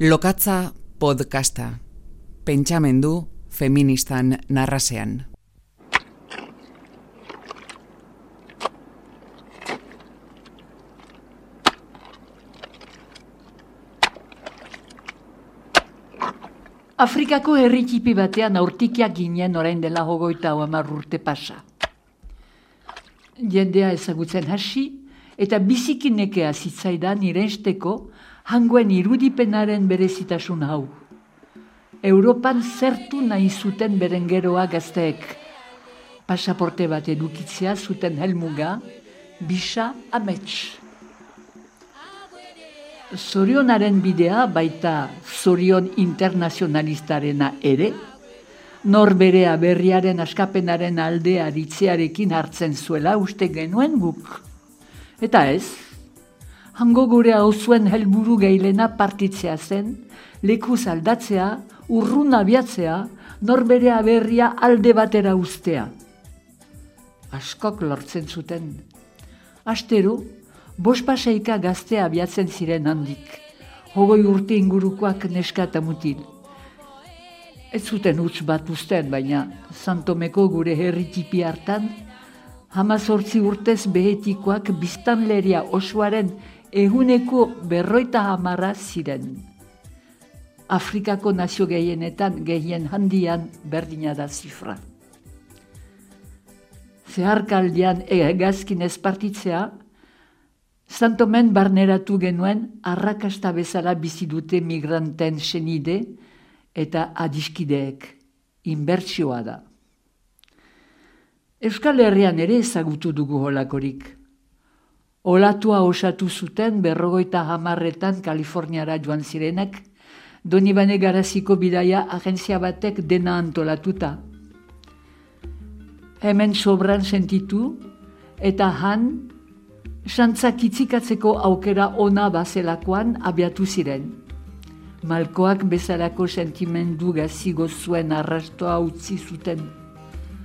Lokatza podcasta. Pentsamendu feministan narrasean. Afrikako herri txipi batean aurtikiak ginen orain dela hogoita hamar urte pasa. Jendea ezagutzen hasi eta bizikinekea zitzaidan irensteko hangoen irudipenaren berezitasun hau. Europan zertu nahi zuten berengeroa gazteek. Pasaporte bat edukitzea zuten helmuga, bisa amets. Zorionaren bidea baita zorion internazionalistarena ere, norberea berriaren askapenaren aldea ditzearekin hartzen zuela uste genuen guk. Eta ez, hango gure hau helburu geilena partitzea zen, leku aldatzea, urrun abiatzea, norbere aberria alde batera ustea. Askok lortzen zuten. Astero, bospaseika gaztea abiatzen ziren handik. Hogoi urte ingurukoak neska eta mutil. Ez zuten huts bat usten, baina Santomeko gure herri tipi hartan, hamazortzi urtez behetikoak biztanleria osoaren eguneko berroita hamarra ziren. Afrikako nazio gehienetan gehien handian berdina da zifra. Zeharkaldian egazkin espartitzea, Santomen barneratu genuen arrakasta bezala bizi dute migranten senide eta adiskideek, inbertsioa da. Euskal Herrian ere ezagutu dugu holakorik. Olatua osatu zuten berrogoita hamarretan Kaliforniara joan zirenak, Donibane garaziko bidaia agentzia batek dena antolatuta. Hemen sobran sentitu, eta han, santzak itzikatzeko aukera ona bazelakoan abiatu ziren. Malkoak bezalako sentimendu gazigo zuen arrastoa utzi zuten.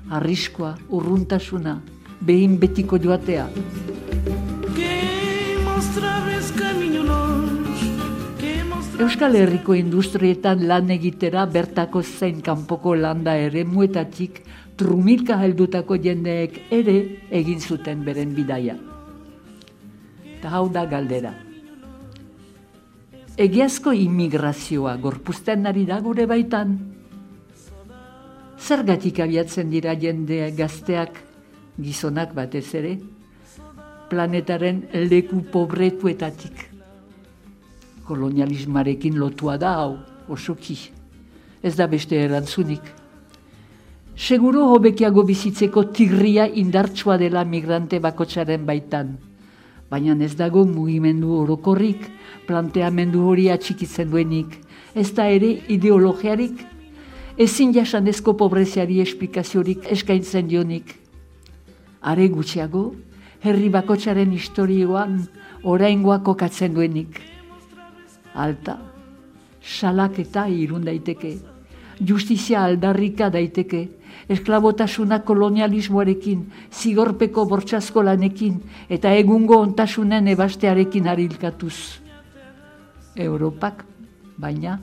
Arriskoa, urruntasuna, behin betiko joatea. Euskal Herriko industrietan lan egitera bertako zein kanpoko landa ere muetatik trumilka heldutako jendeek ere egin zuten beren bidaia. Ta hau da galdera. Egiazko immigrazioa gorpuzten ari da gure baitan. Zergatik abiatzen dira jende gazteak gizonak batez ere, planetaren leku pobretuetatik kolonialismarekin lotua da hau, osoki. Ez da beste erantzunik. Seguro hobekiago bizitzeko tigria indartsua dela migrante bakotsaren baitan. Baina ez dago mugimendu orokorrik, planteamendu hori atxikitzen duenik. Ez da ere ideologiarik, ezin jasanezko pobreziari esplikaziorik eskaintzen dionik. Are gutxiago, herri bakotsaren historioan oraingoa kokatzen duenik alta, salak eta irun daiteke, justizia aldarrika daiteke, esklabotasuna kolonialismoarekin, zigorpeko bortxazko lanekin, eta egungo ontasunen ebastearekin harilkatuz. Europak, baina,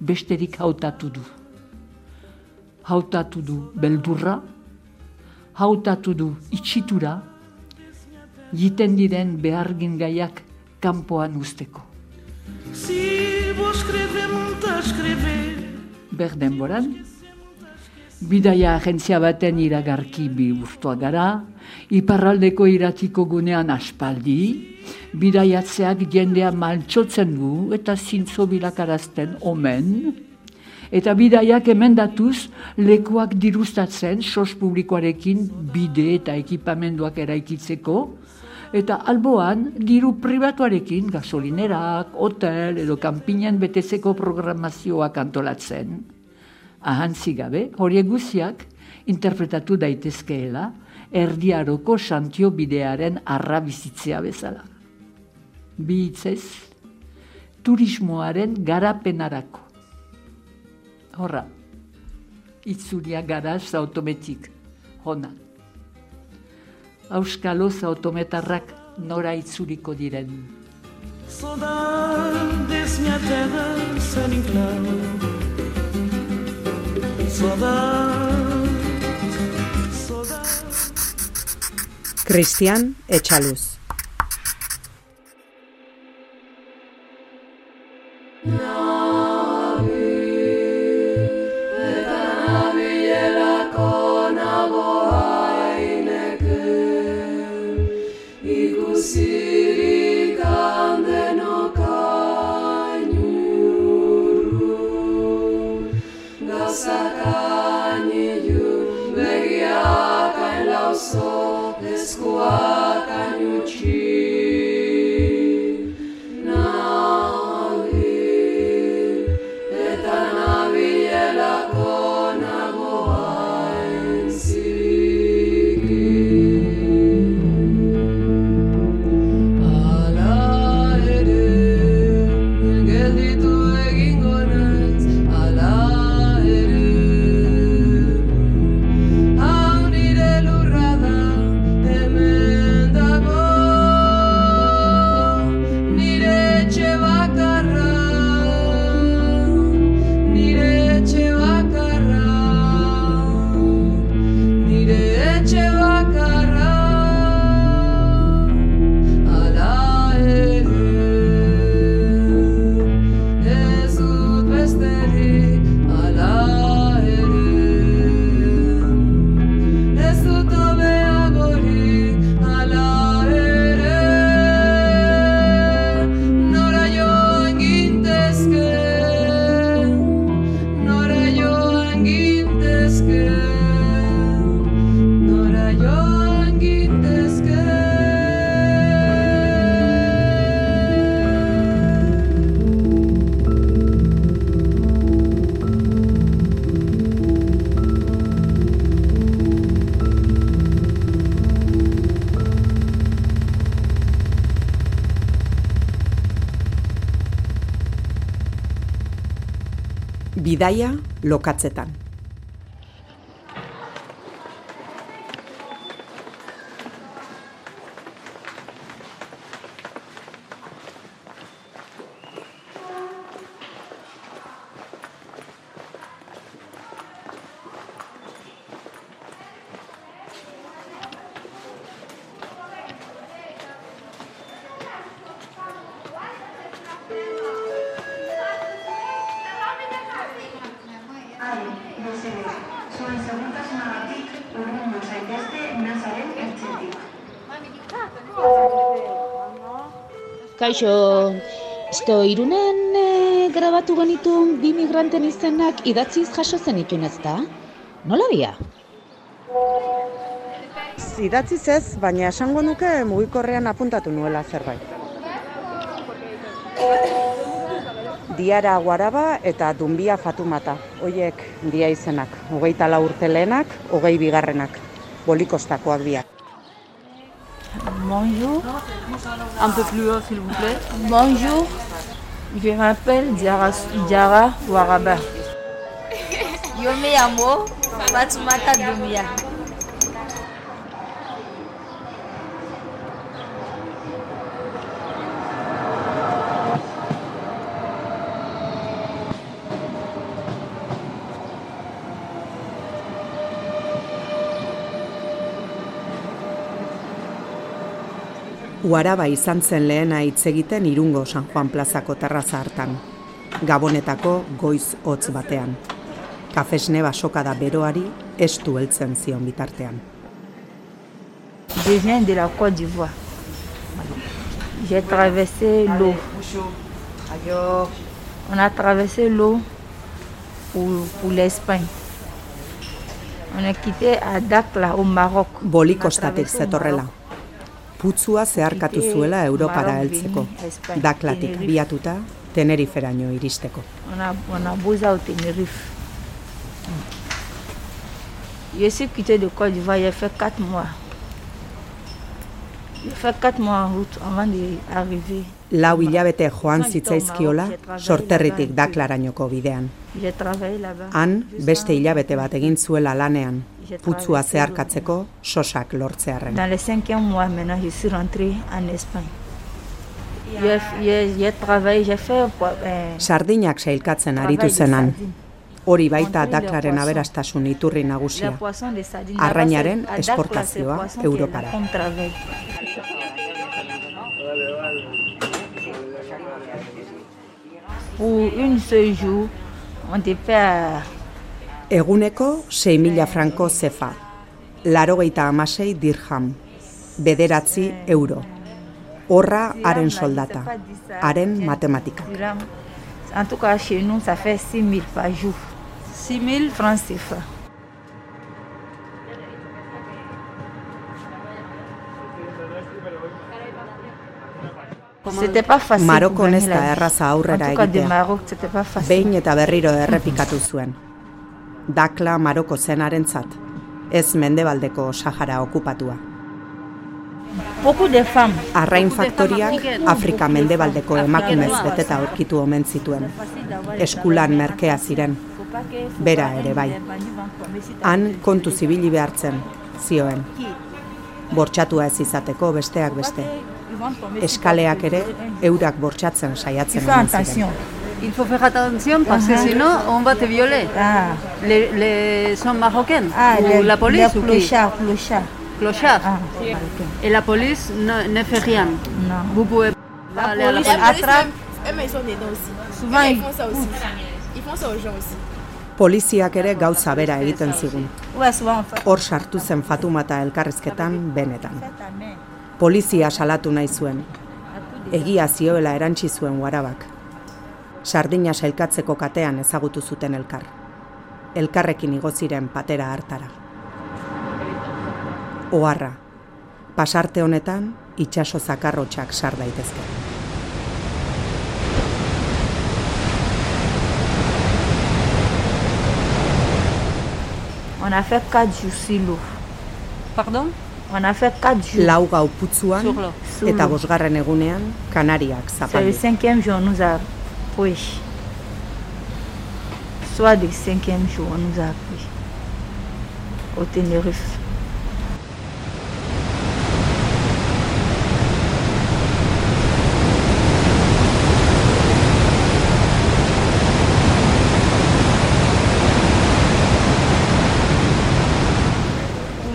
besterik hautatu du. Hautatu du beldurra, hautatu du itxitura, jiten diren behargin gaiak kanpoan usteko. Si vos escrever, monta escrever. Berden boran, bidaia agentzia baten iragarki bi gara, iparraldeko iratiko gunean aspaldi, bidaiatzeak jendea maltsotzen du eta zintzo bilakarazten omen, eta bidaiak emendatuz lekuak dirustatzen sos publikoarekin bide eta ekipamenduak eraikitzeko, eta alboan diru pribatuarekin gasolinerak, hotel edo kanpinen betezeko programazioak antolatzen. Ahantzi gabe, horiek guziak interpretatu daitezkeela erdiaroko santio bidearen arra bizitzea bezala. Bi turismoaren garapenarako. Horra, itzuria garaz autometik, hona. Auskaloz autometarrak nora itzuriko diren. Saudades, minha terra, em claro. do. Bidaia lokatzetan. Kaixo, esto irunen e, grabatu genituen bi migranten izenak idatziz jaso zenituen ez da? Nola bia? Idatziz ez, baina esango nuke mugikorrean apuntatu nuela zerbait. Diara Guaraba eta Dumbia Fatumata, hoiek dia izenak, hogeita lau urte lehenak, hogei bigarrenak, bolikostakoak biak. Bonjour. Un peu plus haut, s'il vous plaît. Bonjour. Je m'appelle Diara, Diara Waraba. Yo me llamo Fatoumata Doumbia. Uaraba izan zen lehena hitz egiten Irungo San Juan plazako terraza hartan. Gabonetako goiz hotz batean. Kafesne basokada beroari estu heltzen zion bitartean. Je viens de la Côte d'Ivoire. J'ai traversé l'eau. On a traversé l'eau pour, pour l'Espagne. On a quitté à Dakla, au Maroc. Bolikostatik zetorrela. Putzua zeharkatu zuela Europara heltzeko. Daklatik biatuta Teneriferaino iristeko. On a, on a bougé au Tenerife. Je suis quitté de Côte d'Ivoire, j'ai fait 4 mois. J'ai fait 4 mois en route avant d'arriver. Lau hilabete joan zitzaizkiola sorterritik daklarainoko bidean. Han beste hilabete bat egin zuela lanean, putzua zeharkatzeko sosak lortzearren. Dans le cinquième mois, maintenant, je suis rentrée en Espagne. J'ai j'ai- j'ai travaillé, j'ai fait... eh, Sardinak sailkatzen aritu zenan. Hori baita daklaren aberastasun iturri nagusia. Arrainaren esportazioa Europara. Comme travail. Pour une seul jour, on te fait à Eguneko 6.000 franko zefa. Larogeita amasei dirham. Bederatzi euro. Horra haren soldata. Haren matematika. En tout cas, chez nous, ça fait 6 000 par jour. 6 000 francs CFA. C'était pas facile. Marokon ez da erraza aurrera egitea. Behin eta berriro errepikatu zuen. Dakla Maroko zenarentzat. Ez mendebaldeko Sahara okupatua. Arrain faktoriak Afrika mendebaldeko emakumez beteta aurkitu omen zituen. Eskulan merkea ziren. Bera ere bai. Han kontu zibili behartzen, zioen. Bortxatua ez izateko besteak beste. Eskaleak ere eurak bortxatzen Tu saiatzen ziren. Il faut faire attention parce que sinon on va te violer. Ah, Les, les sont marocains ah ou les, la police les ou qui clochards, clochards. Clochard. Ah. Et la police ne, ne fait rien. Non. Vous pouvez pas aller à la police police. attrape. Eux, mais ils sont dedans aussi. Souvent, ils ils font ça aussi. Ils font ça aux gens aussi. Poliziak ere gauza bera egiten zigun. Hor sartu zen Fatumata elkarrizketan benetan. Polizia salatu nahi zuen. Egia zioela erantsi zuen Warabak. Sardina sailkatzeko katean ezagutu zuten elkar. Elkarrekin igo ziren patera hartara. Oharra. Pasarte honetan itsaso zakarrotxak sar daitezke. On a fait 4 jours l'eau. Pardon On a fait 4 jours. Lau gau putzuan Sur l'eau. Sur eta bosgarren egunean Kanariak C'est le zapaldu. cinquième jour, on nous a pris. Soit le cinquième jour, on nous a pris. Au Tenerife.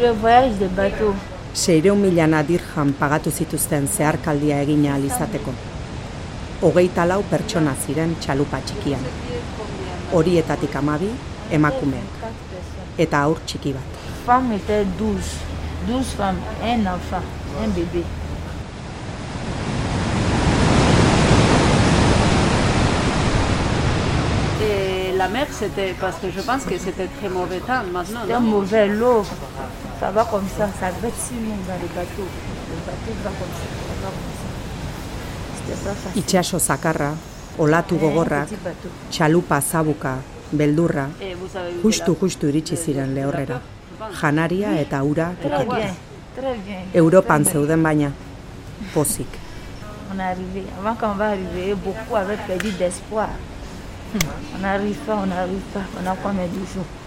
Le voyage de bateau. Seireun milana dirham pagatu zituzten zeharkaldia egina alizateko. Hogeita lau pertsona ziren txalupa txikian. Horietatik amabi, emakumeak. Eta aur txiki bat. Femmes étaient 12. 12 femmes, un enfant, un bébé. Et la mer, c'était parce que je pense que c'était très mauvais temps maintenant. C'était mauvais l'eau. Ça va comme ça, ça va être si long dans le bateau. Le bateau va comme ça, ça va comme ça. C'était pas facile. Itxaso zakarra, olatu Un gogorrak, txalupa zabuka, beldurra, Et vous avez eu de justu la- justu iritsi ziren lehorrera. Janaria eta ura bien. Europan zeuden baina, pozik. On est arrivé. Avant qu'on va arriver, beaucoup avaient perdu d'espoir. On n'arrive pas, on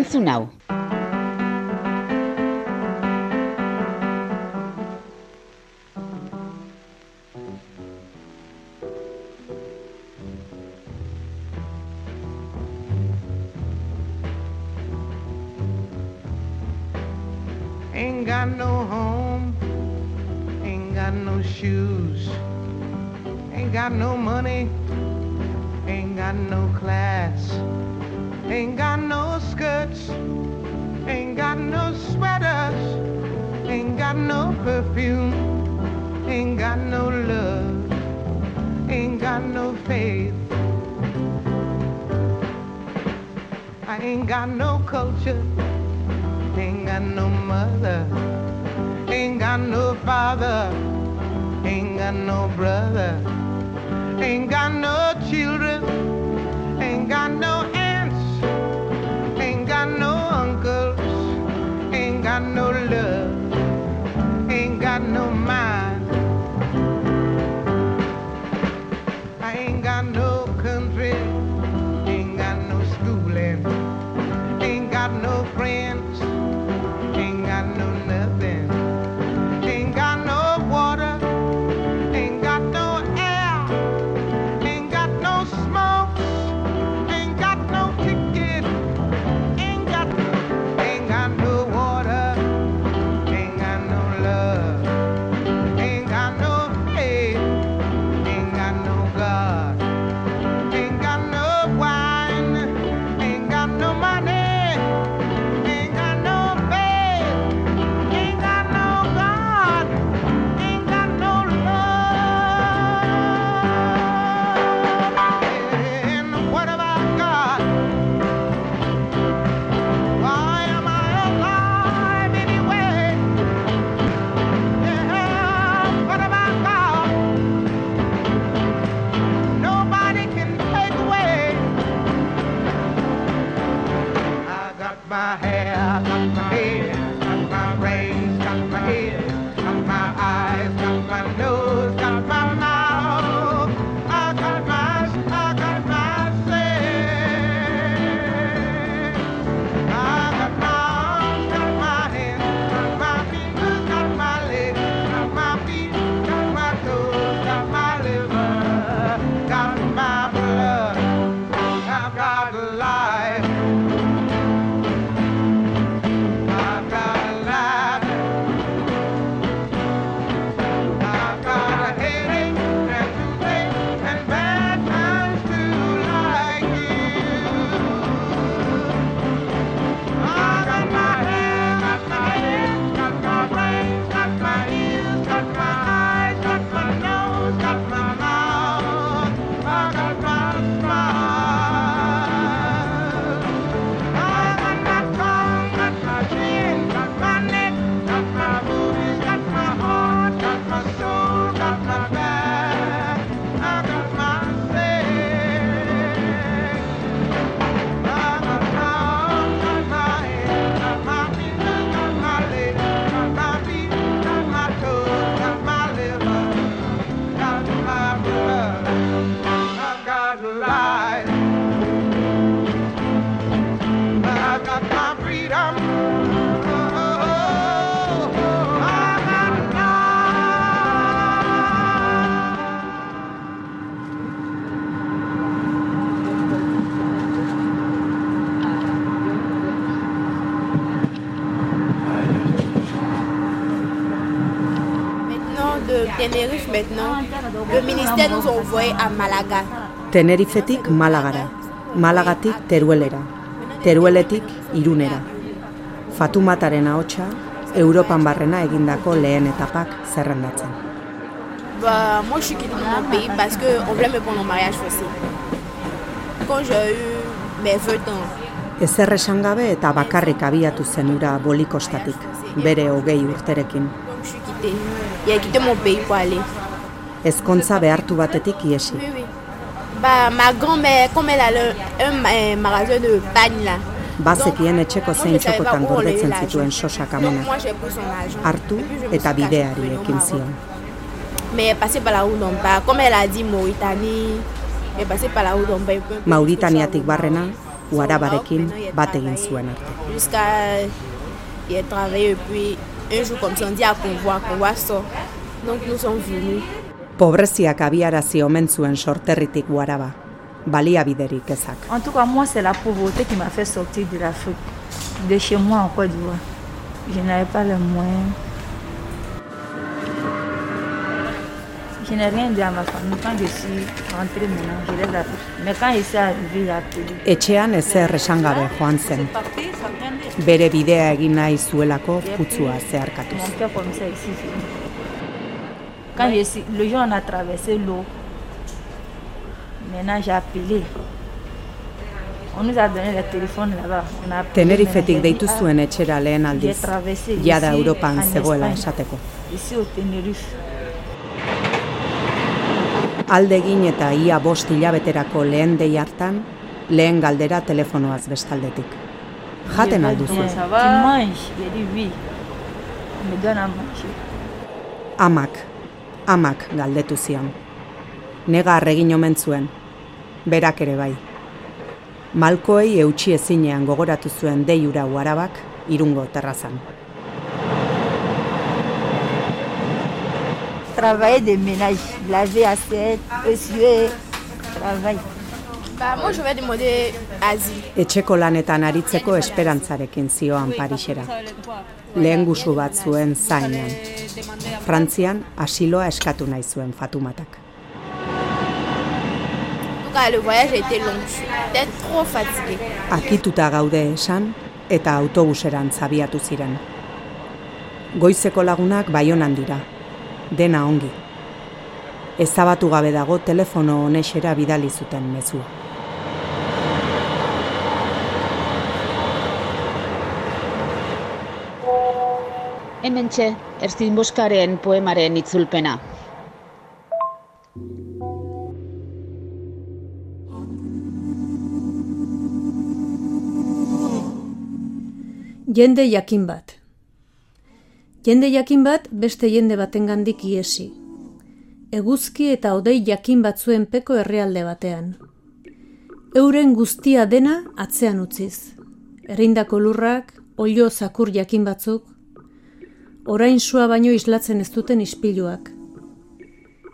n'arrive pas. On le ministère nous a envoyé à Malaga. Tenerifetik Malagara, Malagatik Teruelera, Terueletik Irunera. Fatumataren ahotsa, Europan barrena egindako lehen etapak zerrendatzen. Bah, moi, je suis quittée de mon pays parce qu'on voulait me prendre en mariage forcé. Quand j'ai eu mes 20 ans, Ezer esan gabe eta bakarrik abiatu zen ura bolikostatik, bere hogei urterekin. je suis quittée. J'ai quitté mon pays pour aller. Ezkontza behartu batetik iesi. Bah, ma grand-mère, comme elle a le, un ma- magasin de pagne là, Bazekien etxeko zein txokotan gordetzen zituen sosak argent. Hartu eta bideari ekin zion. Est passée par la d'Omba. Comme elle a dit peu- Mauritaniatik barrena, uarabarekin bat egin zuen arte. Jusqu'à. Il a travaillé puis un jour comme ça, on dit à Convoi, Convoi sort. Donc nous sommes venus. Pobreziak abiarazi omen zuen sorterritik uaraba, baliabiderik ezak. En tout cas, moi, c'est la pauvreté qui m'a fait sortir de l'Afrique, de chez moi en Côte d'Ivoire. Je n'avais pas les moyens. Je n'ai rien dit à ma famille quand je suis rentrée maintenant, je les appelle. Mais quand il s'est arrivé, il a appelé. Etxean ezer esan gabe joan zen. Bere bidea egin nahi zuelako putzua zeharkatuz. Mon père Quand je suis, le jour où on a traversé l'eau, maintenant j'ai appelé. On nous a donné le téléphone là-bas. On Tenerifetik deitu zuen etxera lehen ah, j'ai aldiz, traversé jada ici, Europan en zegoela esateko. Ici au Tenerife. Aldegin eta ia bost hilabeterako lehen dei hartan, lehen galdera telefonoaz bestaldetik. Jaten alduzu. Amak, amak galdetu zion. Negar egin omen zuen, berak ere bai. Malkoei eutxi ezinean gogoratu zuen deiura uarabak irungo terrazan. Travailler des ménages, laver assiette, essuyer, travail. Bah, moi, je vais demander. Etxeko lanetan aritzeko esperantzarekin zioan Parisera. Lehen gusu bat zuen zainean. Frantzian asiloa eskatu nahi zuen Fatumatak. Akituta gaude esan eta autobuseran zabiatu ziren. Goizeko lagunak baionan dira. Dena ongi. Ezabatu gabe dago telefono honexera bidali zuten mezua. Hementxe, Erzin Boskaren poemaren itzulpena. Jende jakin bat. Jende jakin bat beste jende batengandik iesi. Eguzki eta odei jakin batzuen peko herrialde batean. Euren guztia dena atzean utziz. Errindako lurrak, olio zakur jakin batzuk, orain sua baino islatzen ez duten ispiluak.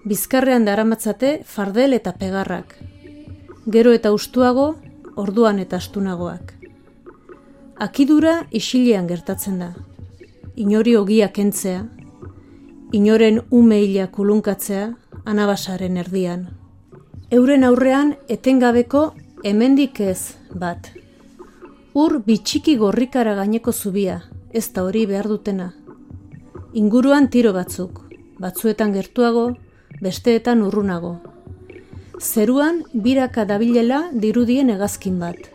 Bizkarrean daramatzate fardel eta pegarrak. Gero eta ustuago, orduan eta astunagoak. Akidura isilean gertatzen da. Inori ogia kentzea, inoren umeila kulunkatzea, anabasaren erdian. Euren aurrean etengabeko hemendik ez bat. Ur bitxiki gorrikara gaineko zubia, ez da hori behar dutena. Inguruan tiro batzuk, batzuetan gertuago, besteetan urrunago. Zeruan biraka dabilela dirudien hegazkin bat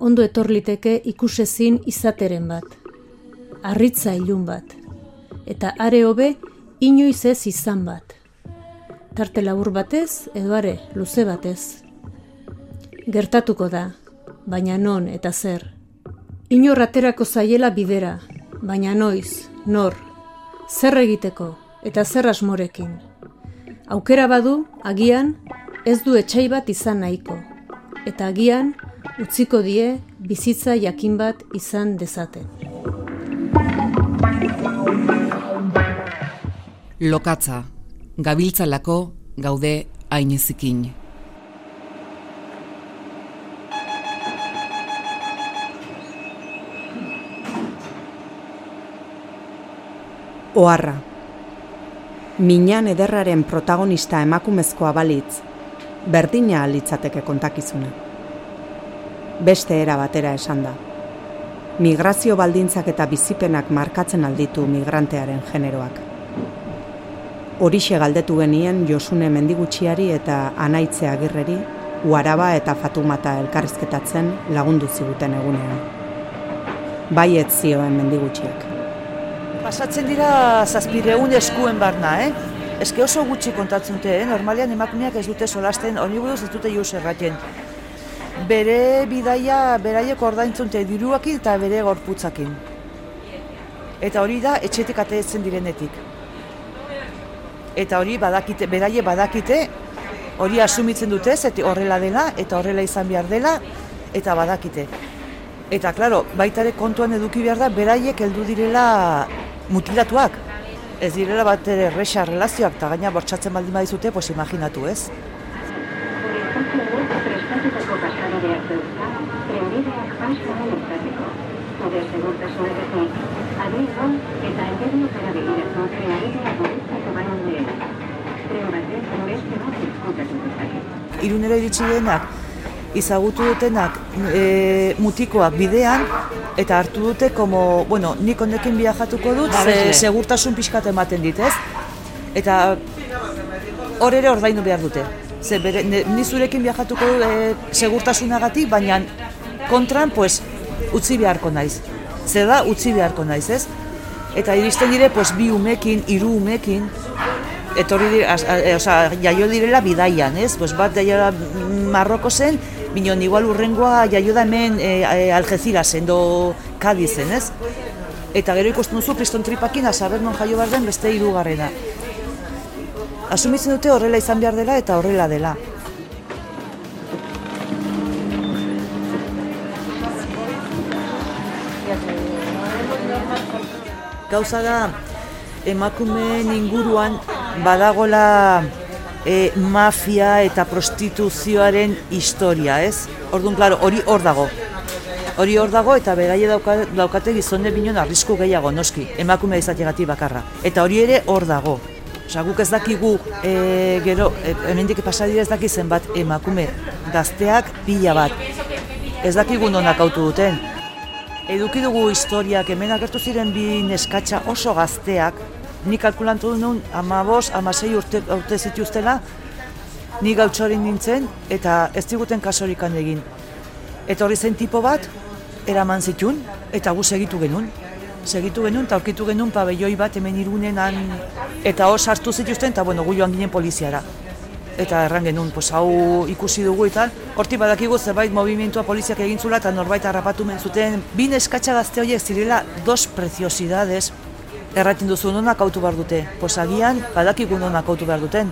ondo etorliteke ikusezin izateren bat. Arritza ilun bat. Eta are hobe inoiz ez izan bat. Tarte labur batez edo are luze batez. Gertatuko da, baina non eta zer. Inor aterako zaiela bidera, baina noiz, nor, zer egiteko eta zer asmorekin. Aukera badu, agian, ez du etxai bat izan nahiko. Eta agian, utziko die bizitza jakin bat izan dezaten. Lokatza, gabiltzalako gaude ainezikin. Oharra. Minan ederraren protagonista emakumezkoa balitz, berdina litzateke kontakizuna. Beste era batera esan da. Migrazio baldintzak eta bizipenak markatzen alditu migrantearen generoak. Horixe galdetu genien Josune Mendigutxiari eta Anaitze Agirreri, Uaraba eta Fatumata elkarrizketatzen lagundu ziguten egunean. Bai ez zioen Mendigutxiak. Pasatzen dira zazpireun eskuen barna, eh? Eske oso gutxi kontatzen dute, eh? Normalian emakumeak ez dute solasten, hori buruz ez dute juz erraten. Bere bidaia, beraiek ordaintzunte diruakin eta bere gorputzakin. Eta hori da etxetik ateetzen direnetik. Eta hori badakite, beraie badakite, hori asumitzen dute, zeti horrela dela, eta horrela izan behar dela, eta badakite. Eta, klaro, baitare kontuan eduki behar da, beraiek heldu direla mutilatuak. Ez direla bat ere erresa relazioak, eta gaina bortxatzen baldin badizute, pues imaginatu, ez? Irunera iritsi denak, izagutu dutenak e, mutikoak bidean, eta hartu dute, como, bueno, nik honekin viajatuko dut, ze, Babesle. segurtasun pixkat ematen dit, ez? Eta hor ere ordaindu behar dute. Ze bere, ni zurekin viajatuko dut e, segurtasunagatik, baina kontran, pues, utzi beharko naiz. Ze da, utzi beharko naiz, ez? Eta iristen dire, pues, bi umekin, hiru umekin, etorri dire, az, a, osea, jaio direla bidaian, ez? Pues bat jaio Marroko zen, binon igual urrengoa jaio da hemen e, Algeciras, do Cadizen, ez? Eta gero ikusten duzu kriston tripakin, azaber non jaio behar den beste hirugarrena. Asumitzen dute horrela izan behar dela eta horrela dela. Gauza da, emakumeen inguruan badagola e, mafia eta prostituzioaren historia, ez? Orduan, klaro, hori hor dago. Hori hor dago eta beraie dauka, daukate gizonde binon arrisku gehiago, noski, emakume izategatik bakarra. Eta hori ere hor dago. Osa, guk ez dakigu, e, gero, e, hemendik pasadira ez daki zenbat emakume gazteak pila bat. Ez dakigu nonak autu duten. Eduki dugu historiak, hemen agertu ziren bi neskatxa oso gazteak, ni kalkulantu nuen amabos, amasei urte, urte zituztela, ni gautxorin nintzen, eta ez diguten kasorikan egin. Eta hori zen tipo bat, eraman zitun, eta gu segitu genuen. Segitu genuen, eta aurkitu genuen pabelloi bat hemen irunen han, eta hor sartu zituzten, eta bueno, gu joan ginen poliziara. Eta erran genuen, pues, hau ikusi dugu eta horti badakigu zerbait movimentua poliziak egin zula eta norbait harrapatu zuten. Bin eskatxa gazte horiek zirela dos preciosidades, erraten duzu nonak autu behar dute. Pues agian badakigu nonak autu behar duten.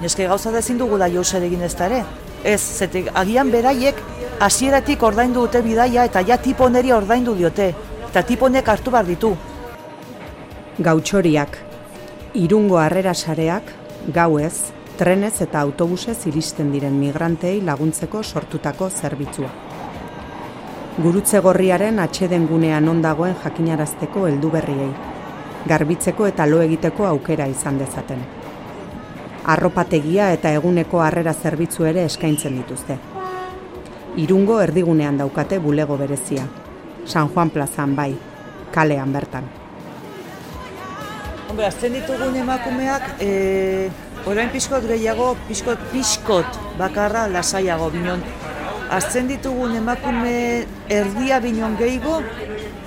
Neske gauza da ezin dugula jauzer egin ez da ere. Ez, zete, agian beraiek hasieratik ordaindu dute bidaia eta ja tipo neri ordaindu diote. Eta tipo honek hartu behar ditu. Gautxoriak, irungo harrera sareak, gauez, trenez eta autobusez iristen diren migrantei laguntzeko sortutako zerbitzua. Gurutze gorriaren atxeden gunean ondagoen jakinarazteko heldu berriei, garbitzeko eta lo egiteko aukera izan dezaten. Arropategia eta eguneko harrera zerbitzu ere eskaintzen dituzte. Irungo erdigunean daukate bulego berezia. San Juan plazan bai, kalean bertan. Hombre, azten ditugun emakumeak, e, orain pixkot gehiago, pixkot, pixkot bakarra lasaiago binon. Azten ditugun emakume erdia binon gehiago,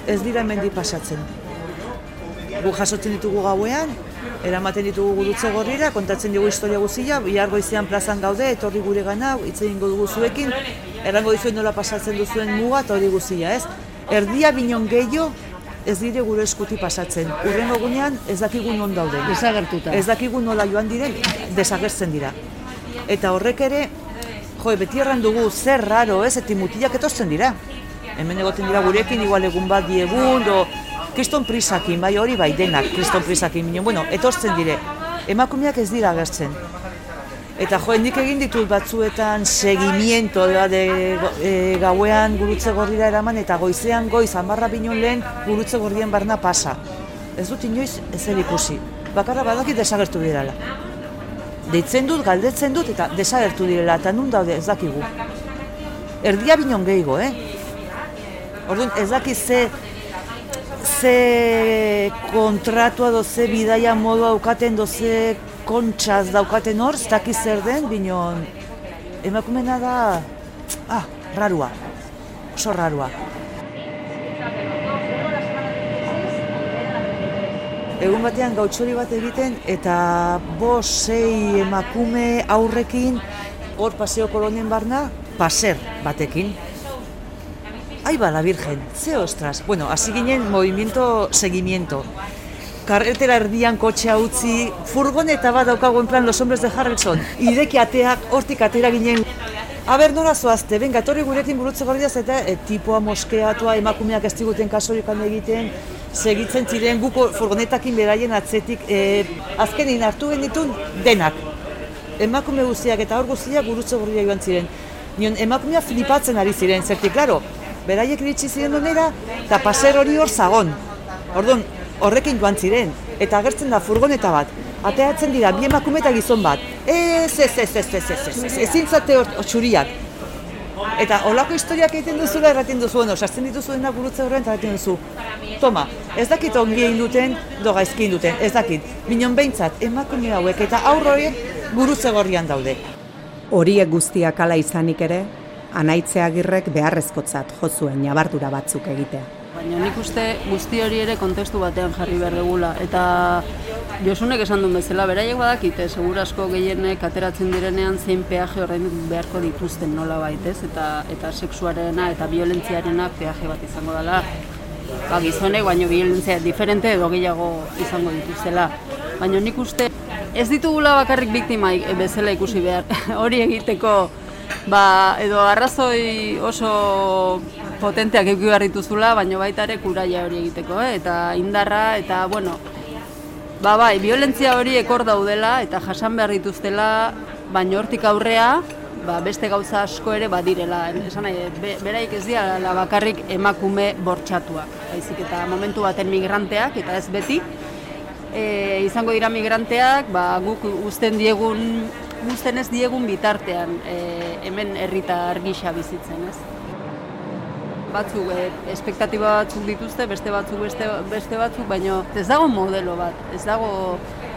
ez dira hemendi pasatzen. Gu jasotzen ditugu gauean, eramaten ditugu gurutze gorrira, kontatzen dugu historia guzia, bihar goizean plazan gaude, etorri gure gana, hitz egingo dugu zuekin, errango dizuen nola pasatzen duzuen muga eta hori guzia, ez? Erdia binon gehiago, ez dire gure eskuti pasatzen. Urrengo gunean ez dakigu non dauden. Desagertuta. Ez dakigu nola joan diren, desagertzen dira. Eta horrek ere, jo, beti erran dugu zer raro, ez, eti mutilak etortzen dira. Hemen egoten dira gurekin, igual egun bat diegun, do, kriston prisakin, bai hori bai denak, kriston prisakin, minen, bueno, etortzen dire. Emakumeak ez dira agertzen. Eta jo, nik egin ditut batzuetan segimiento da, de, e, gauean gurutze gorrira eraman eta goizean goiz hamarra binon lehen gurutze gorrien barna pasa. Ez dut inoiz ezer ikusi. Bakarra badakit desagertu direla. Deitzen dut, galdetzen dut eta desagertu direla eta nun daude ez dakigu. Erdia binon gehigo, eh? Orduan ez dakit ze ze kontratua do ze bidaia modu aukaten do ze kontxaz daukaten hor, ez dakiz zer den, binon emakumena da, ah, rarua, oso rarua. Egun batean gautxori bat egiten eta bos, sei emakume aurrekin hor paseo kolonien barna, paser batekin. Ai ba, la virgen, ze ostras. Bueno, hasi ginen movimiento seguimiento. Karretera erdian kotxea utzi, furgoneta bat daukagu en plan los hombres de Harrelson. Ideki ateak, hortik atera ginen. A ber, nora zoazte, benga, torri gurekin gurutze gordiaz eta e, tipoa moskeatua, emakumeak ez diguten kasorikan egiten, segitzen ziren guko furgonetakin beraien atzetik, e, azkenin hartu genitun denak. Emakume guztiak eta hor guztiak gurutze gordia joan ziren. Nion, emakumea flipatzen ari ziren, zertik, klaro, beraiek iritsi ziren onera, eta paser hori hor zagon. Orduan, horrekin joan ziren, eta agertzen da furgoneta bat, Ateatzen dira, bi emakume eta gizon bat. Ez, ez, ez, ez, ez, ez, ez, ez, ezin zate txuriak. Eta olako historiak egiten duzula erraten duzu, bueno, sartzen dituzuena gurutze horren eta erraten duzu. Toma, ez dakit ongi egin duten, do gaizki duten, ez dakit. Minon behintzat, emakume hauek eta aurroiek gurutze gorrian daude. Horiek guztiak ala izanik ere, anaitze agirrek beharrezkotzat jo zuen nabardura batzuk egitea. Baina nik uste guzti hori ere kontestu batean jarri behar dugula. Eta Josunek esan duen bezala, beraiek badakite, segurasko gehienek ateratzen direnean zein peaje horrein beharko dituzten nola baitez, eta, eta sexuarena eta violentziarena peaje bat izango dela. Ba, gizonek, baino violentzia diferente edo gehiago izango dituzela. Baina nik uste ez ditugula bakarrik biktima bezala ikusi behar. hori egiteko ba, edo arrazoi oso potenteak eduki behar dituzula, baina baita ere kuraia hori egiteko, eh? eta indarra, eta bueno, ba bai, violentzia hori ekor daudela, eta jasan behar dituztela, baina hortik aurrea, ba, beste gauza asko ere badirela. Esan nahi, be, beraik ez dira bakarrik emakume bortxatuak. Baizik eta momentu baten migranteak, eta ez beti, e, izango dira migranteak, ba, guk uzten diegun guzten ez diegun bitartean e, hemen herritar gisa bizitzen, ez? Batzuk e, espektatiba batzuk dituzte, beste batzuk beste, beste batzuk, baina ez dago modelo bat, ez dago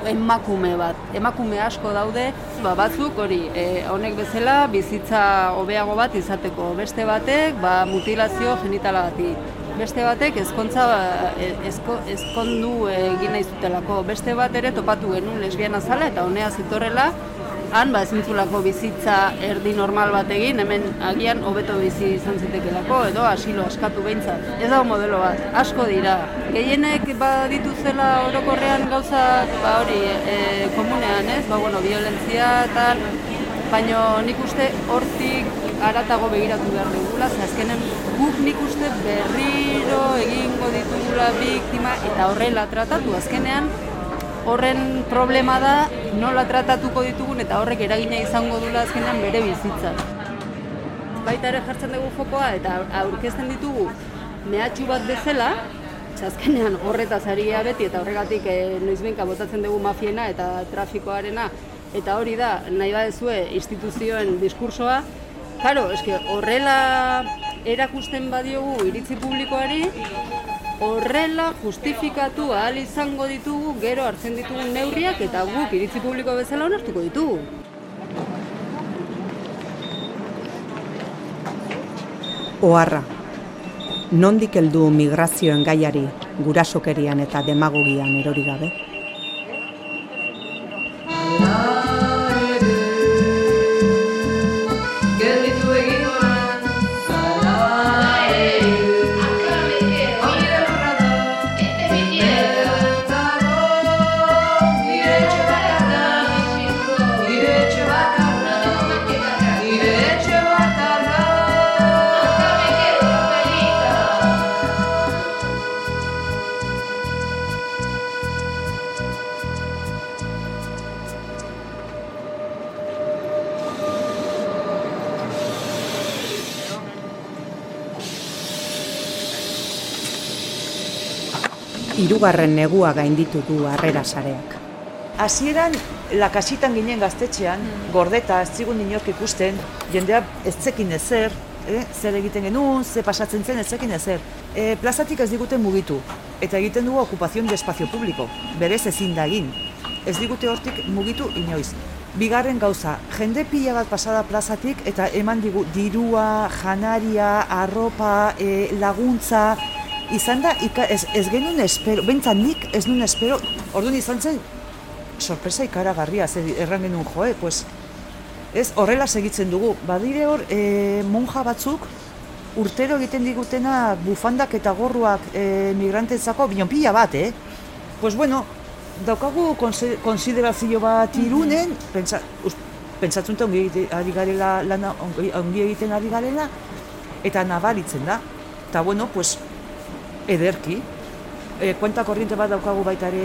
emakume bat. Emakume asko daude, ba, batzuk hori, e, honek bezala bizitza hobeago bat izateko, beste batek ba, mutilazio genitalagatik. Beste batek ezkontza ezko, ezkondu egin nahi zutelako. Beste bat ere topatu genuen lesbiana zala eta honea zitorrela han ba ezintzulako bizitza erdi normal bat egin, hemen agian hobeto bizi izan zitekelako edo asilo askatu behintzat. Ez dago modelo bat, asko dira. Gehienek ba dituzela orokorrean gauza ba hori e, komunean, ez? Ba bueno, violentzia tal baino nik uste hortik aratago begiratu behar dugula, ze azkenen guk nik uste berriro egingo ditugula biktima eta horrela tratatu azkenean horren problema da nola tratatuko ditugun eta horrek eragina izango dula azkenean bere bizitza. Baita ere jartzen dugu fokoa eta aurkezten ditugu mehatxu bat bezala, azkenean horretaz ari beti eta horregatik e, noizbenka botatzen dugu mafiena eta trafikoarena eta hori da nahi badezue instituzioen diskursoa, Claro, eske horrela erakusten badiogu iritzi publikoari, horrela justifikatu ahal izango ditugu gero hartzen ditugun neurriak eta guk iritzi publiko bezala onartuko ditugu. Oharra. Nondik heldu migrazioen gaiari gurasokerian eta demagogian erori gabe? Hirugarren negua gainditu du harrera sareak. Hasieran lakasitan ginen gaztetxean, gordeta, ez zigun inork ikusten, jendea ez zekin ezer, eh? zer egiten genuen, ze pasatzen zen ez zekin ezer. E, plazatik ez digute mugitu, eta egiten dugu okupazion de espazio publiko, berez ezin da egin. Ez digute hortik mugitu inoiz. Bigarren gauza, jende pila bat pasada plazatik eta eman digu dirua, janaria, arropa, e, laguntza, izan da, ika, ez, ez genuen espero, bentsa nik ez nuen espero, orduan izan zen, sorpresa ikaragarria, ze erran genuen joe, pues, ez horrela segitzen dugu. Badire hor, e, monja batzuk, urtero egiten digutena bufandak eta gorruak e, migrantetzako, bion pila bat, eh? Pues bueno, daukagu konsiderazio bat irunen, pentsa, pentsatzen dut ongi ari garela, lana ongi egiten ari garela, eta nabaritzen da. Eta bueno, pues, ederki. E, kuenta korriente bat daukagu baita ere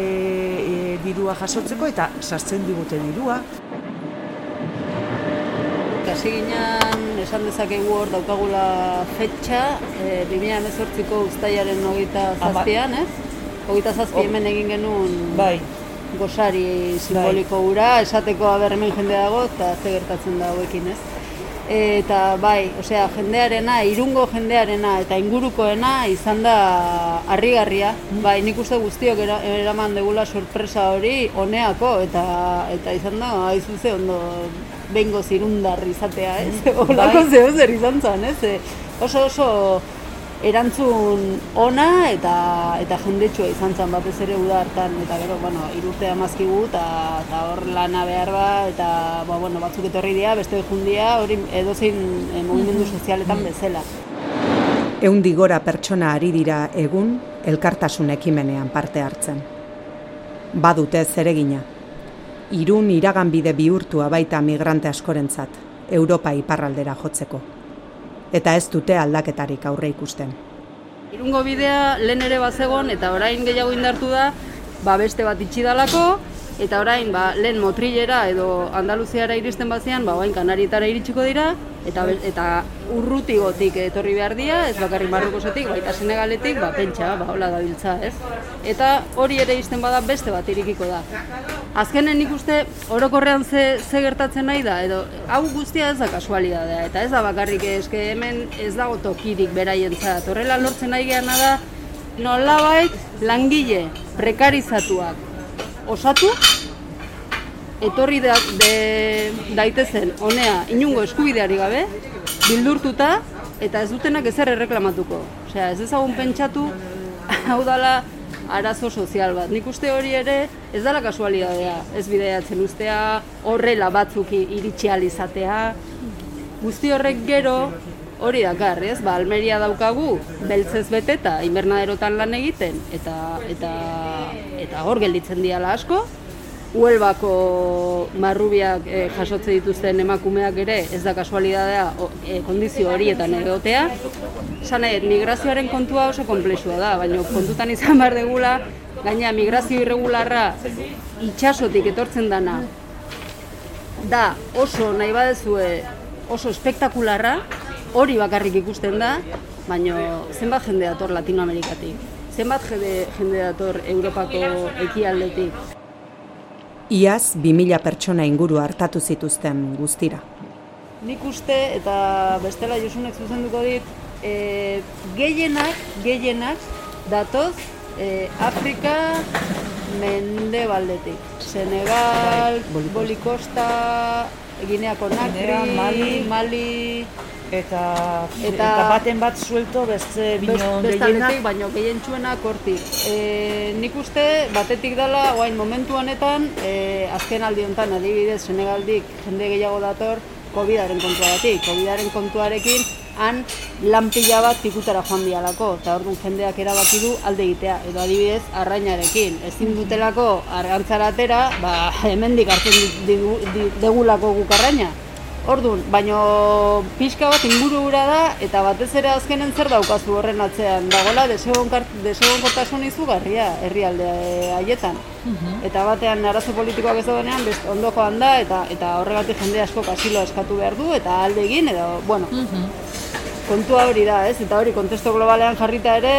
e, dirua jasotzeko eta sartzen digute dirua. Kasi ginen, esan dezakegu hor daukagula fetxa, e, 2018ko ustaiaren hogeita zazpian, ez? Hogeita zazpi hemen egin genuen bai. gosari simboliko gura, esateko aber hemen jende dago, eta ze gertatzen da hauekin, ez? Eta bai, osea, jendearena, irungo jendearena eta ingurukoena izan da harrigarria. Bai, nik uste guztiok era, eraman degula sorpresa hori oneako eta eta izan da, haizu ze ondo bengo zirundarri izatea, ez? Olako zeo zer izan zen, ez? Oso oso erantzun ona eta eta jendetsua izan zen batez ere uda hartan eta gero bueno irurte amazkigu eta eta hor lana behar da eta ba, bueno, batzuk etorri dira beste jundia hori edozein e, mugimendu sozialetan bezala Eundi gora pertsona ari dira egun elkartasun ekimenean parte hartzen. Badute zeregina. Irun iraganbide bihurtua baita migrante askorentzat, Europa iparraldera jotzeko. Eta ez dute aldaketarik aurre ikusten. Irungo bidea lehen ere bazegon eta orain gehiago indartu da, ba beste bat itxi dalako, eta orain ba, lehen motrilera edo Andaluziara iristen bazian, ba orain Kanarietara iritsiko dira, eta eta urrutigotik etorri behar dira, ez bakarrik Marrukosetik, baita Senegaletik, ba pentsa, ba hola dabiltza, ez? Eta hori ere izten bada beste bat irikiko da. Azkenen nik uste orokorrean ze, ze gertatzen nahi da, edo hau guztia ez da kasualidadea, eta ez da bakarrik eske hemen ez dago tokirik beraientzat. Horrela lortzen nahi geana da, nolabait langile prekarizatuak osatu, etorri da, de, daitezen honea inungo eskubideari gabe, bildurtuta, eta ez dutenak ezer erreklamatuko. Osea, ez ezagun pentsatu, hau dala arazo sozial bat. Nik uste hori ere ez dala kasualidadea, ez bideiatzen ustea, horrela batzuk iritsi izatea. Guzti horrek gero hori dakar, ez? Ba, Almeria daukagu beltzez beteta inbernaderotan lan egiten eta eta eta hor gelditzen diala asko. Huelbako marrubiak eh, jasotze dituzten emakumeak ere ez da kasualidadea eh, kondizio horietan egotea. Dut, migrazioaren kontua oso konplexua da, baina kontutan izan behar degula, gaina migrazio irregularra itxasotik etortzen dana, da oso nahi badezue oso espektakularra, hori bakarrik ikusten da, baina zenbat jende dator Latinoamerikatik, zenbat jende, jende dator Europako ekialdetik. Iaz 2000 pertsona inguru hartatu zituzten guztira. Nik uste, eta bestela Josunek zuzenduko dit, e, gehienak, gehienak datoz e, Afrika mendebaldetik. Senegal, Bolikosta, Guinea Conakry, Guinea, Mali. Mali Eta, Eta- eta, baten bat suelto beste bino bestaldetik, gehienak. baino gehientsuenak hortik. E, nik uste, batetik dela, guain momentu honetan, e, azken aldi honetan, adibidez, Senegaldik jende gehiago dator, COVID-aren kontuagatik. COVID-aren kontuarekin, han lan pila bat pikutara joan dialako, eta orduan jendeak erabaki du alde egitea, edo adibidez, arrainarekin. Ezin dutelako argantzara atera, ba, hemendik hartzen digu- di- degulako guk arraina. Orduan, baino pixka bat inguru hura da, eta batez ere azkenen zer daukazu horren atzean. Dagoela desegonkortasun izugarria herrialde haietan. Eta batean arazo politikoak ez daudenean, best, ondo joan da, eta, eta horregatik jende asko asiloa eskatu behar du, eta alde egin, edo, bueno, kontua hori da, ez? Eta hori kontesto globalean jarrita ere,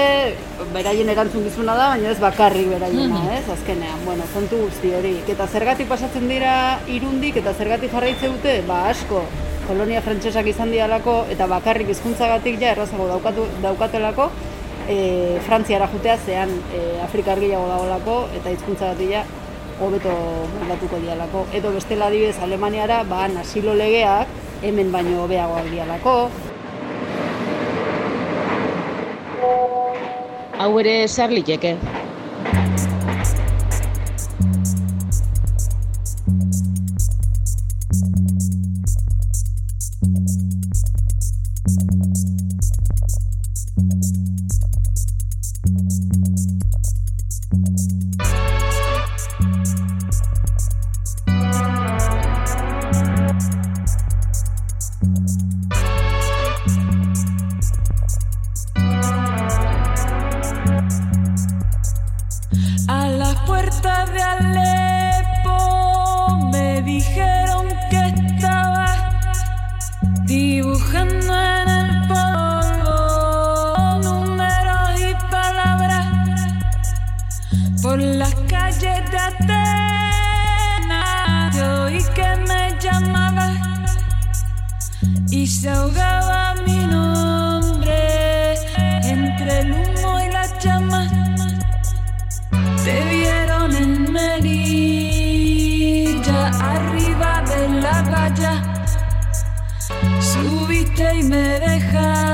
beraien erantzukizuna da, baina ez bakarrik beraiena, Mhm. ez? Azkenean, bueno, kontu guzti hori. Eta zergatik pasatzen dira irundik eta zergatik jarraitze dute? Ba, asko, kolonia frantsesak izan dialako eta bakarrik hizkuntzagatik ja errazago daukatu, daukatelako, e, Frantziara jutea zean e, Afrikar gehiago dagoelako eta hizkuntzagatik ja hobeto moldatuko dialako. Edo bestela adibidez Alemaniara, ba, asilo legeak hemen baino hobeagoak dialako, Hau ere zer liteke? Las calles de Atenas. Yo oí que me llamaba y se ahogaba mi nombre entre el humo y la llama. Te vieron en Melilla, arriba de la valla. Subiste y me dejaste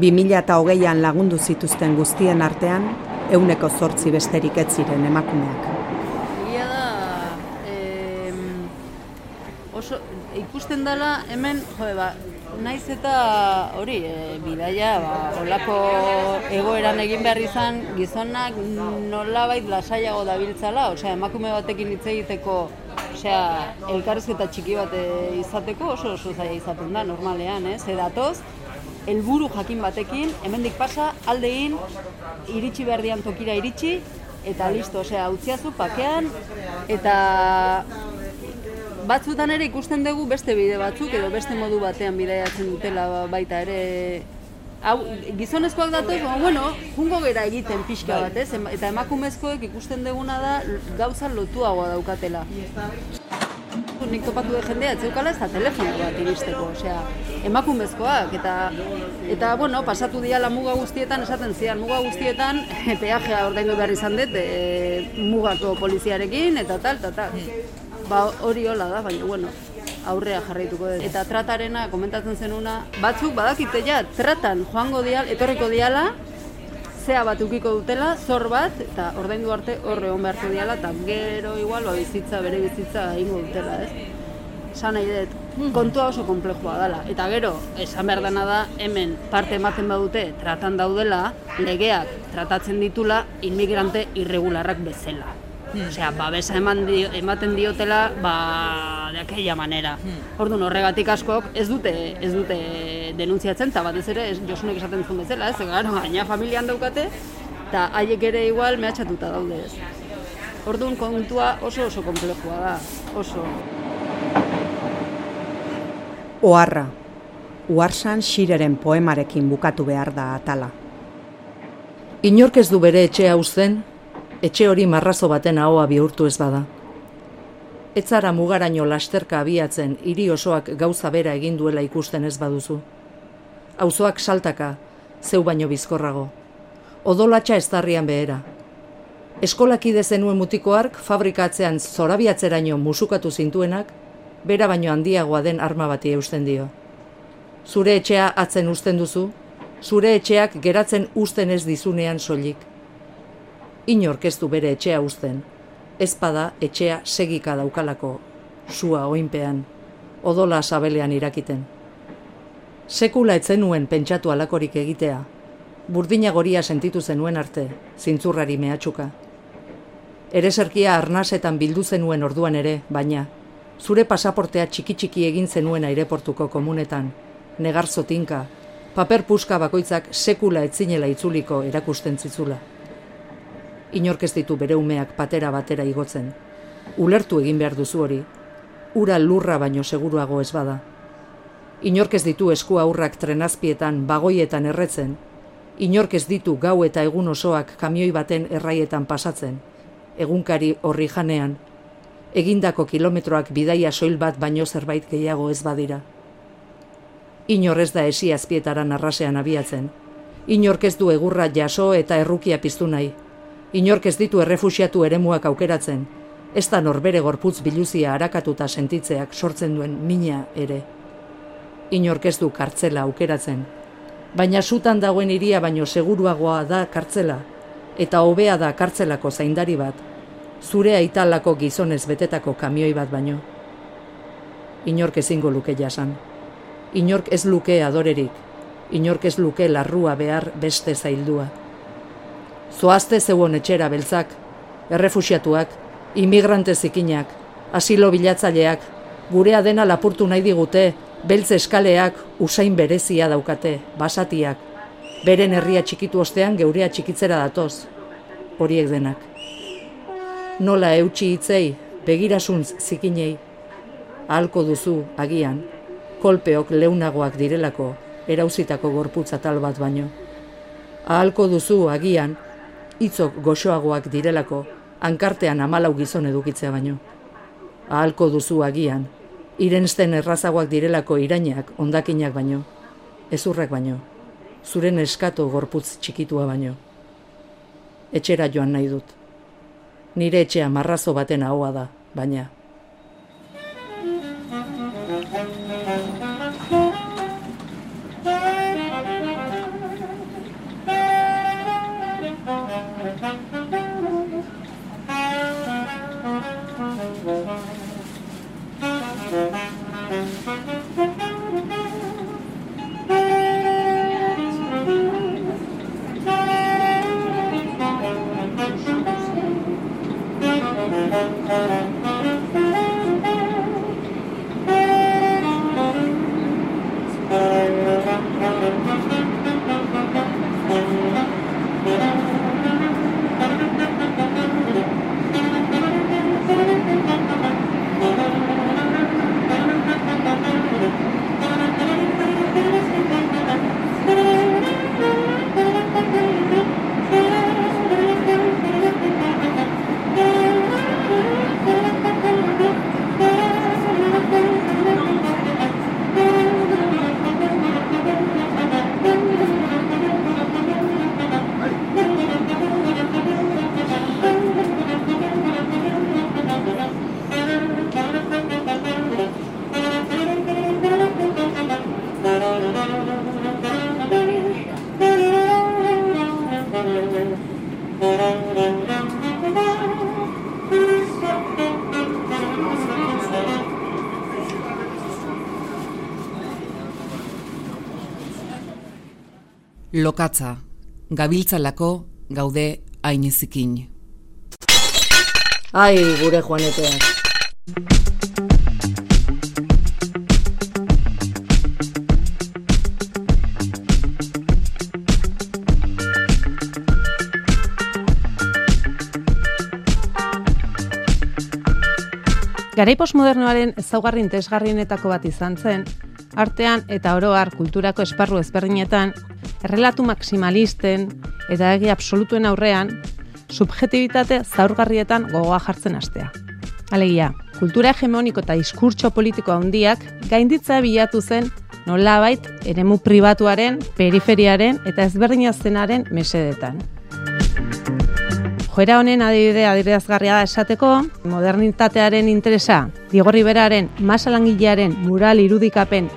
2008an lagundu zituzten guztien artean, euneko zortzi besterik ez ziren emakumeak. Egia da, e, oso, ikusten dela hemen, jo, ba, naiz eta hori, e, bidaia, ba, olako egoeran egin behar izan gizonak nolabait lasaiago dabiltzala, osea, emakume batekin hitz egiteko Osea, elkarrezketa txiki bat eh, izateko oso oso zaila izaten da normalean, ez? Eh? Edatoz, helburu jakin batekin, hemendik pasa, aldein, iritsi behar dian tokira iritsi, eta listo, osea, utziazu pakean, eta batzutan ere ikusten dugu beste bide batzuk, edo beste modu batean bidaiatzen dutela baita ere, hau, gizonezkoak datoz, bueno, jungo gera egiten pixka bat, ez? Eta emakumezkoek ikusten duguna da gauza lotuagoa daukatela. Nik topatu de jendea, ez zeukala ez da telefono bat iristeko, osea, emakumezkoak, eta, eta bueno, pasatu diala muga guztietan, esaten zian, muga guztietan, peajea ordaindu behar izan dut, e, mugako poliziarekin, eta tal, eta tal. Ba, hori hola da, baina, bueno, aurrea jarraituko dut. Eta tratarena, komentatzen zenuna, batzuk badakite ja, tratan joango dial, etorriko diala, zea bat ukiko dutela, zor bat, eta ordaindu arte horre egon beharko diala, eta gero igual ba, bizitza, bere bizitza egingo dutela, ez? Esan nahi dut, kontua oso komplejua dela. Eta gero, esan behar dena da, hemen parte ematen badute, tratan daudela, legeak tratatzen ditula inmigrante irregularrak bezala. Osea, babesa eman dio, ematen diotela, ba, de aquella manera. Orduan horregatik askok ez dute ez dute denuntziatzen, eta batez ere, ez, Josunek esaten zuen bezala, ez, gero, gaina familian daukate, eta haiek ere igual mehatxatuta daude ez. Orduan kontua oso oso komplejua da, oso. Oharra, Uarsan Xireren poemarekin bukatu behar da atala. Inork ez du bere etxea uzten, etxe hori marrazo baten ahoa bihurtu ez bada. Ez zara mugaraino lasterka abiatzen hiri osoak gauza bera egin duela ikusten ez baduzu. Auzoak saltaka, zeu baino bizkorrago. Odolatxa eztarrian behera. Eskolakide zenuen mutikoark fabrikatzean zorabiatzeraino musukatu zintuenak, bera baino handiagoa den arma bati eusten dio. Zure etxea atzen uzten duzu, zure etxeak geratzen uzten ez dizunean soilik. Inork ez du bere etxea uzten, ezpada etxea segika daukalako, sua oinpean, odola sabelean irakiten. Sekula etzen nuen pentsatu alakorik egitea, burdina goria sentitu zenuen arte, zintzurrari mehatxuka. Ereserkia arnasetan bildu zenuen orduan ere, baina, zure pasaportea txiki-txiki egin zenuen aireportuko komunetan, negarzo tinka, paper puska bakoitzak sekula etzinela itzuliko erakusten zitzula. Inork ez ditu bere umeak patera batera igotzen. Ulertu egin behar duzu hori. ura lurra baino seguruago ez bada. Inork ez ditu esku aurrak trenazpietan, bagoietan erretzen, inork ez ditu gau eta egun osoak kamioi baten erraietan pasatzen, egunkari horri janean, egindako kilometroak bidaia soil bat baino zerbait gehiago ez badira. Inor ez da esi azpietaran arrasean abiatzen, inork ez du egurra jaso eta errukia piztu nahi, inork ez ditu errefusiatu eremuak aukeratzen, ez da norbere gorputz biluzia harakatuta sentitzeak sortzen duen mina ere. Inork ez du kartzela aukeratzen, baina sutan dagoen iria baino seguruagoa da kartzela, eta hobea da kartzelako zaindari bat, zure aitalako gizonez betetako kamioi bat baino. Inork ezingo luke jasan. Inork ez luke adorerik. Inork ez luke larrua behar beste zaildua. Zoazte zeuon etxera beltzak, errefusiatuak, imigrante zikinak, asilo bilatzaileak, gurea dena lapurtu nahi digute, beltz eskaleak usain berezia daukate, basatiak, beren herria txikitu ostean geurea txikitzera datoz, horiek denak. Nola eutxi hitzei, begirasuntz zikinei, ahalko duzu, agian, kolpeok leunagoak direlako, erauzitako gorputza tal bat baino. Ahalko duzu, agian, hitzok goxoagoak direlako, hankartean amalau gizon edukitzea baino. Ahalko duzu agian, irensten errazagoak direlako irainak ondakinak baino, ezurrak baino, zuren eskatu gorputz txikitua baino. Etxera joan nahi dut. Nire etxea marrazo baten ahoa da, baina. Lokatza, gabiltzalako gaude ainezikin. Ai, gure joaneteak. Garai postmodernoaren ezaugarri interesgarrienetako bat izan zen, artean eta oroar kulturako esparru ezberdinetan, errelatu maksimalisten eta egi absolutuen aurrean, subjetibitate zaurgarrietan gogoa jartzen hastea. Alegia, kultura hegemoniko eta diskurtso politiko handiak gainditza bilatu zen nolabait eremu pribatuaren, periferiaren eta ezberdinazenaren mesedetan. Joera honen adibide adirazgarria da esateko, modernitatearen interesa, Digorri beraren, masalangilearen mural irudikapen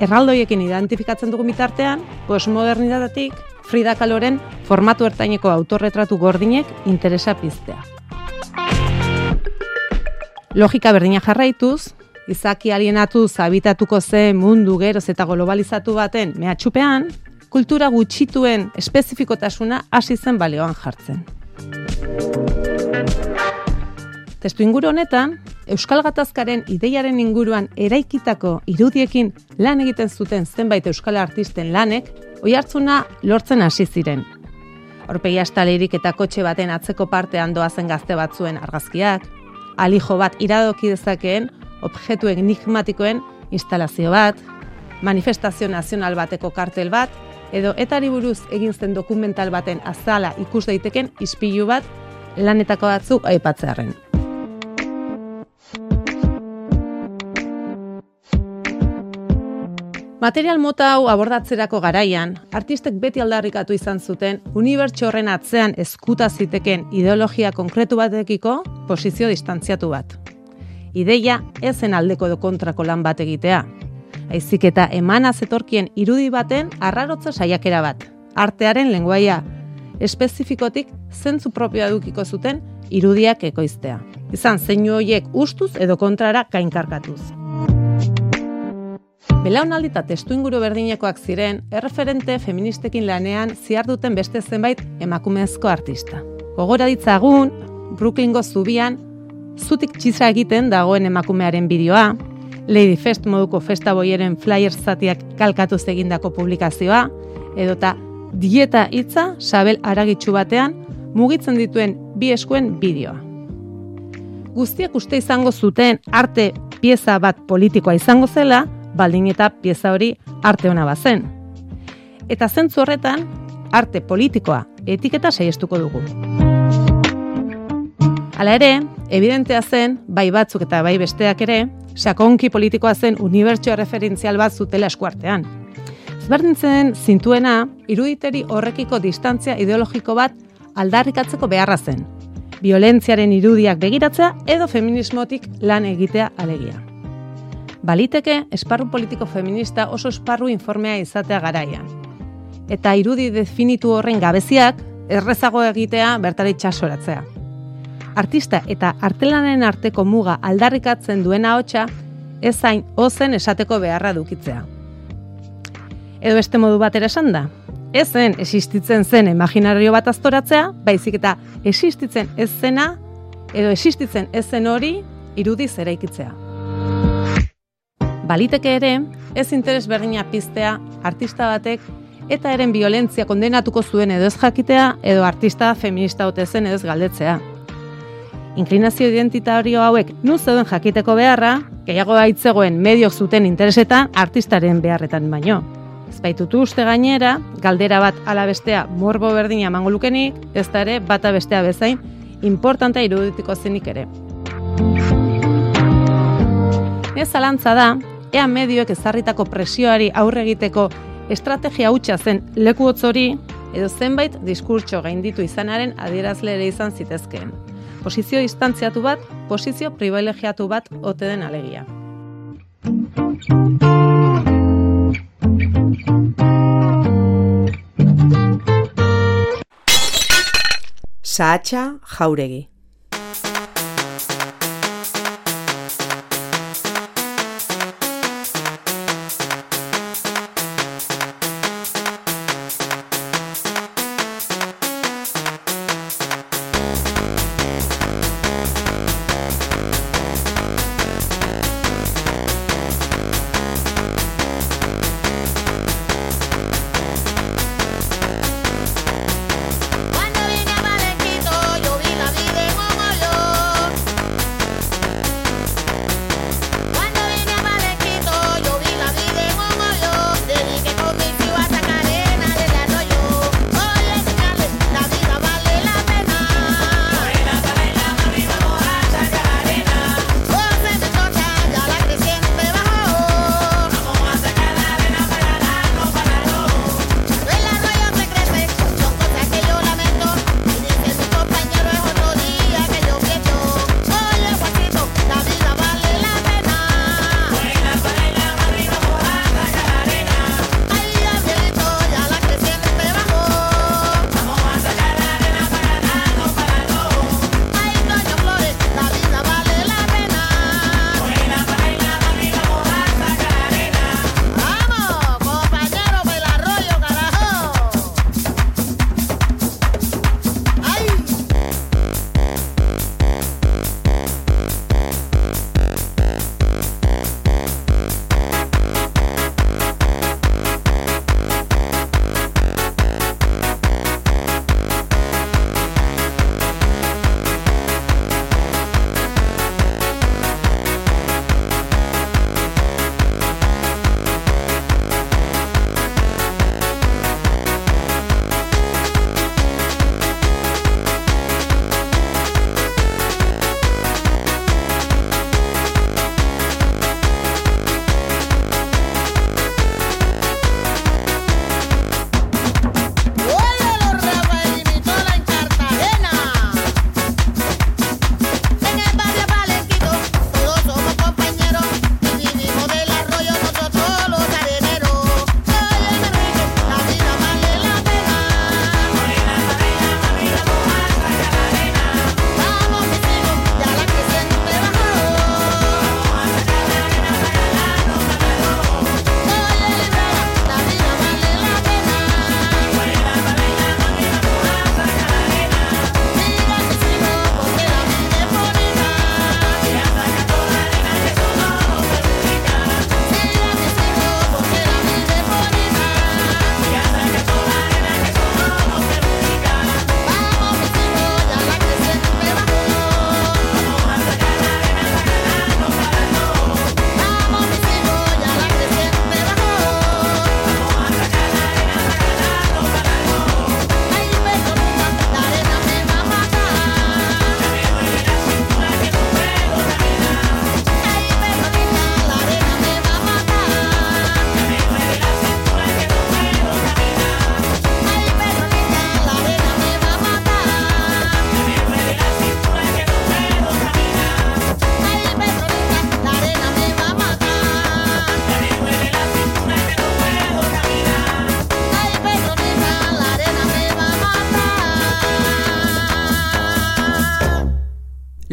erraldoiekin identifikatzen dugu mitartean, postmodernitatetik Frida Kaloren formatu ertaineko autorretratu gordinek interesa piztea. Logika berdina jarraituz, izaki alienatu zabitatuko ze mundu geroz eta globalizatu baten mehatxupean, kultura gutxituen espezifikotasuna hasi zen balioan jartzen. Testu inguru honetan, Euskal Gatazkaren ideiaren inguruan eraikitako irudiekin lan egiten zuten zenbait Euskal artisten lanek, oi hartzuna lortzen hasi ziren. Horpegi astalerik eta kotxe baten atzeko partean doazen gazte batzuen argazkiak, alijo bat iradoki dezakeen objektu enigmatikoen instalazio bat, manifestazio nazional bateko kartel bat, edo etari buruz egin zen dokumental baten azala ikus daiteken ispilu bat lanetako batzuk aipatzearren. Material mota hau abordatzerako garaian, artistek beti aldarrikatu izan zuten unibertso horren atzean eskuta ziteken ideologia konkretu batekiko posizio distantziatu bat. Ideia ez zen aldeko edo kontrako lan bat egitea. Aizik eta emana zetorkien irudi baten arrarotza saiakera bat. Artearen lenguaia espezifikotik zentzu propioa dukiko zuten irudiak ekoiztea. Izan zeinu hoiek ustuz edo kontrara kainkarkatuz. Belaunaldi eta testu inguru berdinekoak ziren, erreferente feministekin lanean ziar duten beste zenbait emakumezko artista. Gogora ditzagun, Brooklyngo zubian, zutik txiza egiten dagoen emakumearen bideoa, Lady Fest moduko festa boieren flyer zatiak kalkatuz egindako publikazioa, edota dieta hitza sabel aragitsu batean mugitzen dituen bi eskuen bideoa. Guztiak uste izango zuten arte pieza bat politikoa izango zela, baldin eta pieza hori arte ona bazen. Eta zentzu horretan, arte politikoa etiketa saiestuko dugu. Hala ere, evidentea zen, bai batzuk eta bai besteak ere, sakonki politikoa zen unibertsio referentzial bat zutela eskuartean. Ezberdintzen zintuena, iruditeri horrekiko distantzia ideologiko bat aldarrikatzeko beharra zen. Violentziaren irudiak begiratzea edo feminismotik lan egitea alegia. Baliteke, esparru politiko feminista oso esparru informea izatea garaian. Eta irudi definitu horren gabeziak, errezago egitea bertara itxasoratzea. Artista eta artelanen arteko muga aldarrikatzen duena hotxa, ez zain ozen esateko beharra dukitzea. Edo beste modu batera esan da, zen existitzen zen imaginario bat aztoratzea, baizik eta existitzen ez zena, edo existitzen ez zen hori irudiz eraikitzea. Baliteke ere, ez interes berdina piztea artista batek eta eren violentzia kondenatuko zuen edo ez jakitea edo artista feminista ote zen ez galdetzea. Inklinazio identitario hauek nu zeuden jakiteko beharra, gehiago aitzegoen mediok zuten interesetan artistaren beharretan baino. Ez baitutu uste gainera, galdera bat ala bestea morbo berdina emango lukenik, ez da ere bata bestea bezain, importantea iruditiko zenik ere. Ez alantza da, ea medioek ezarritako presioari aurre egiteko estrategia hutsa zen leku hori edo zenbait diskurtso gainditu izanaren adierazle ere izan zitezkeen. Posizio distantziatu bat, posizio privilegiatu bat ote den alegia. Saatxa jauregi.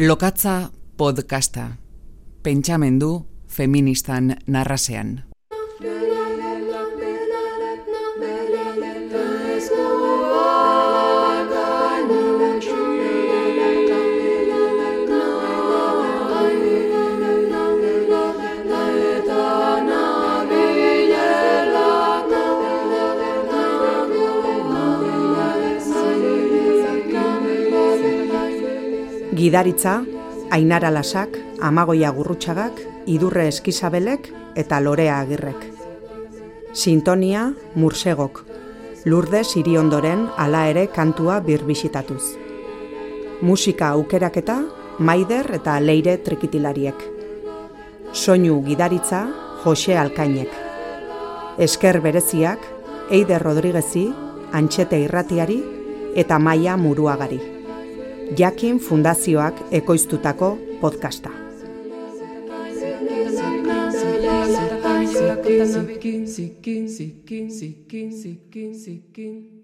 Lokatza podcasta. Pentsamendu feministan narrasean. Gidaritza, Ainara Lasak, Amagoia Gurrutxagak, Idurre Eskizabelek eta Lorea Agirrek. Sintonia, Mursegok. Lourdes Iriondoren hala ere kantua birbisitatuz. Musika aukeraketa, Maider eta Leire Trikitilariek. Soinu gidaritza, Jose Alkainek. Esker bereziak, Eider Rodriguezi, Antxete Irratiari eta Maia Muruagari. Jakin Fundazioak ekoiztutako podcasta. Zikin, zikin, zikin, zikin, zikin, zikin.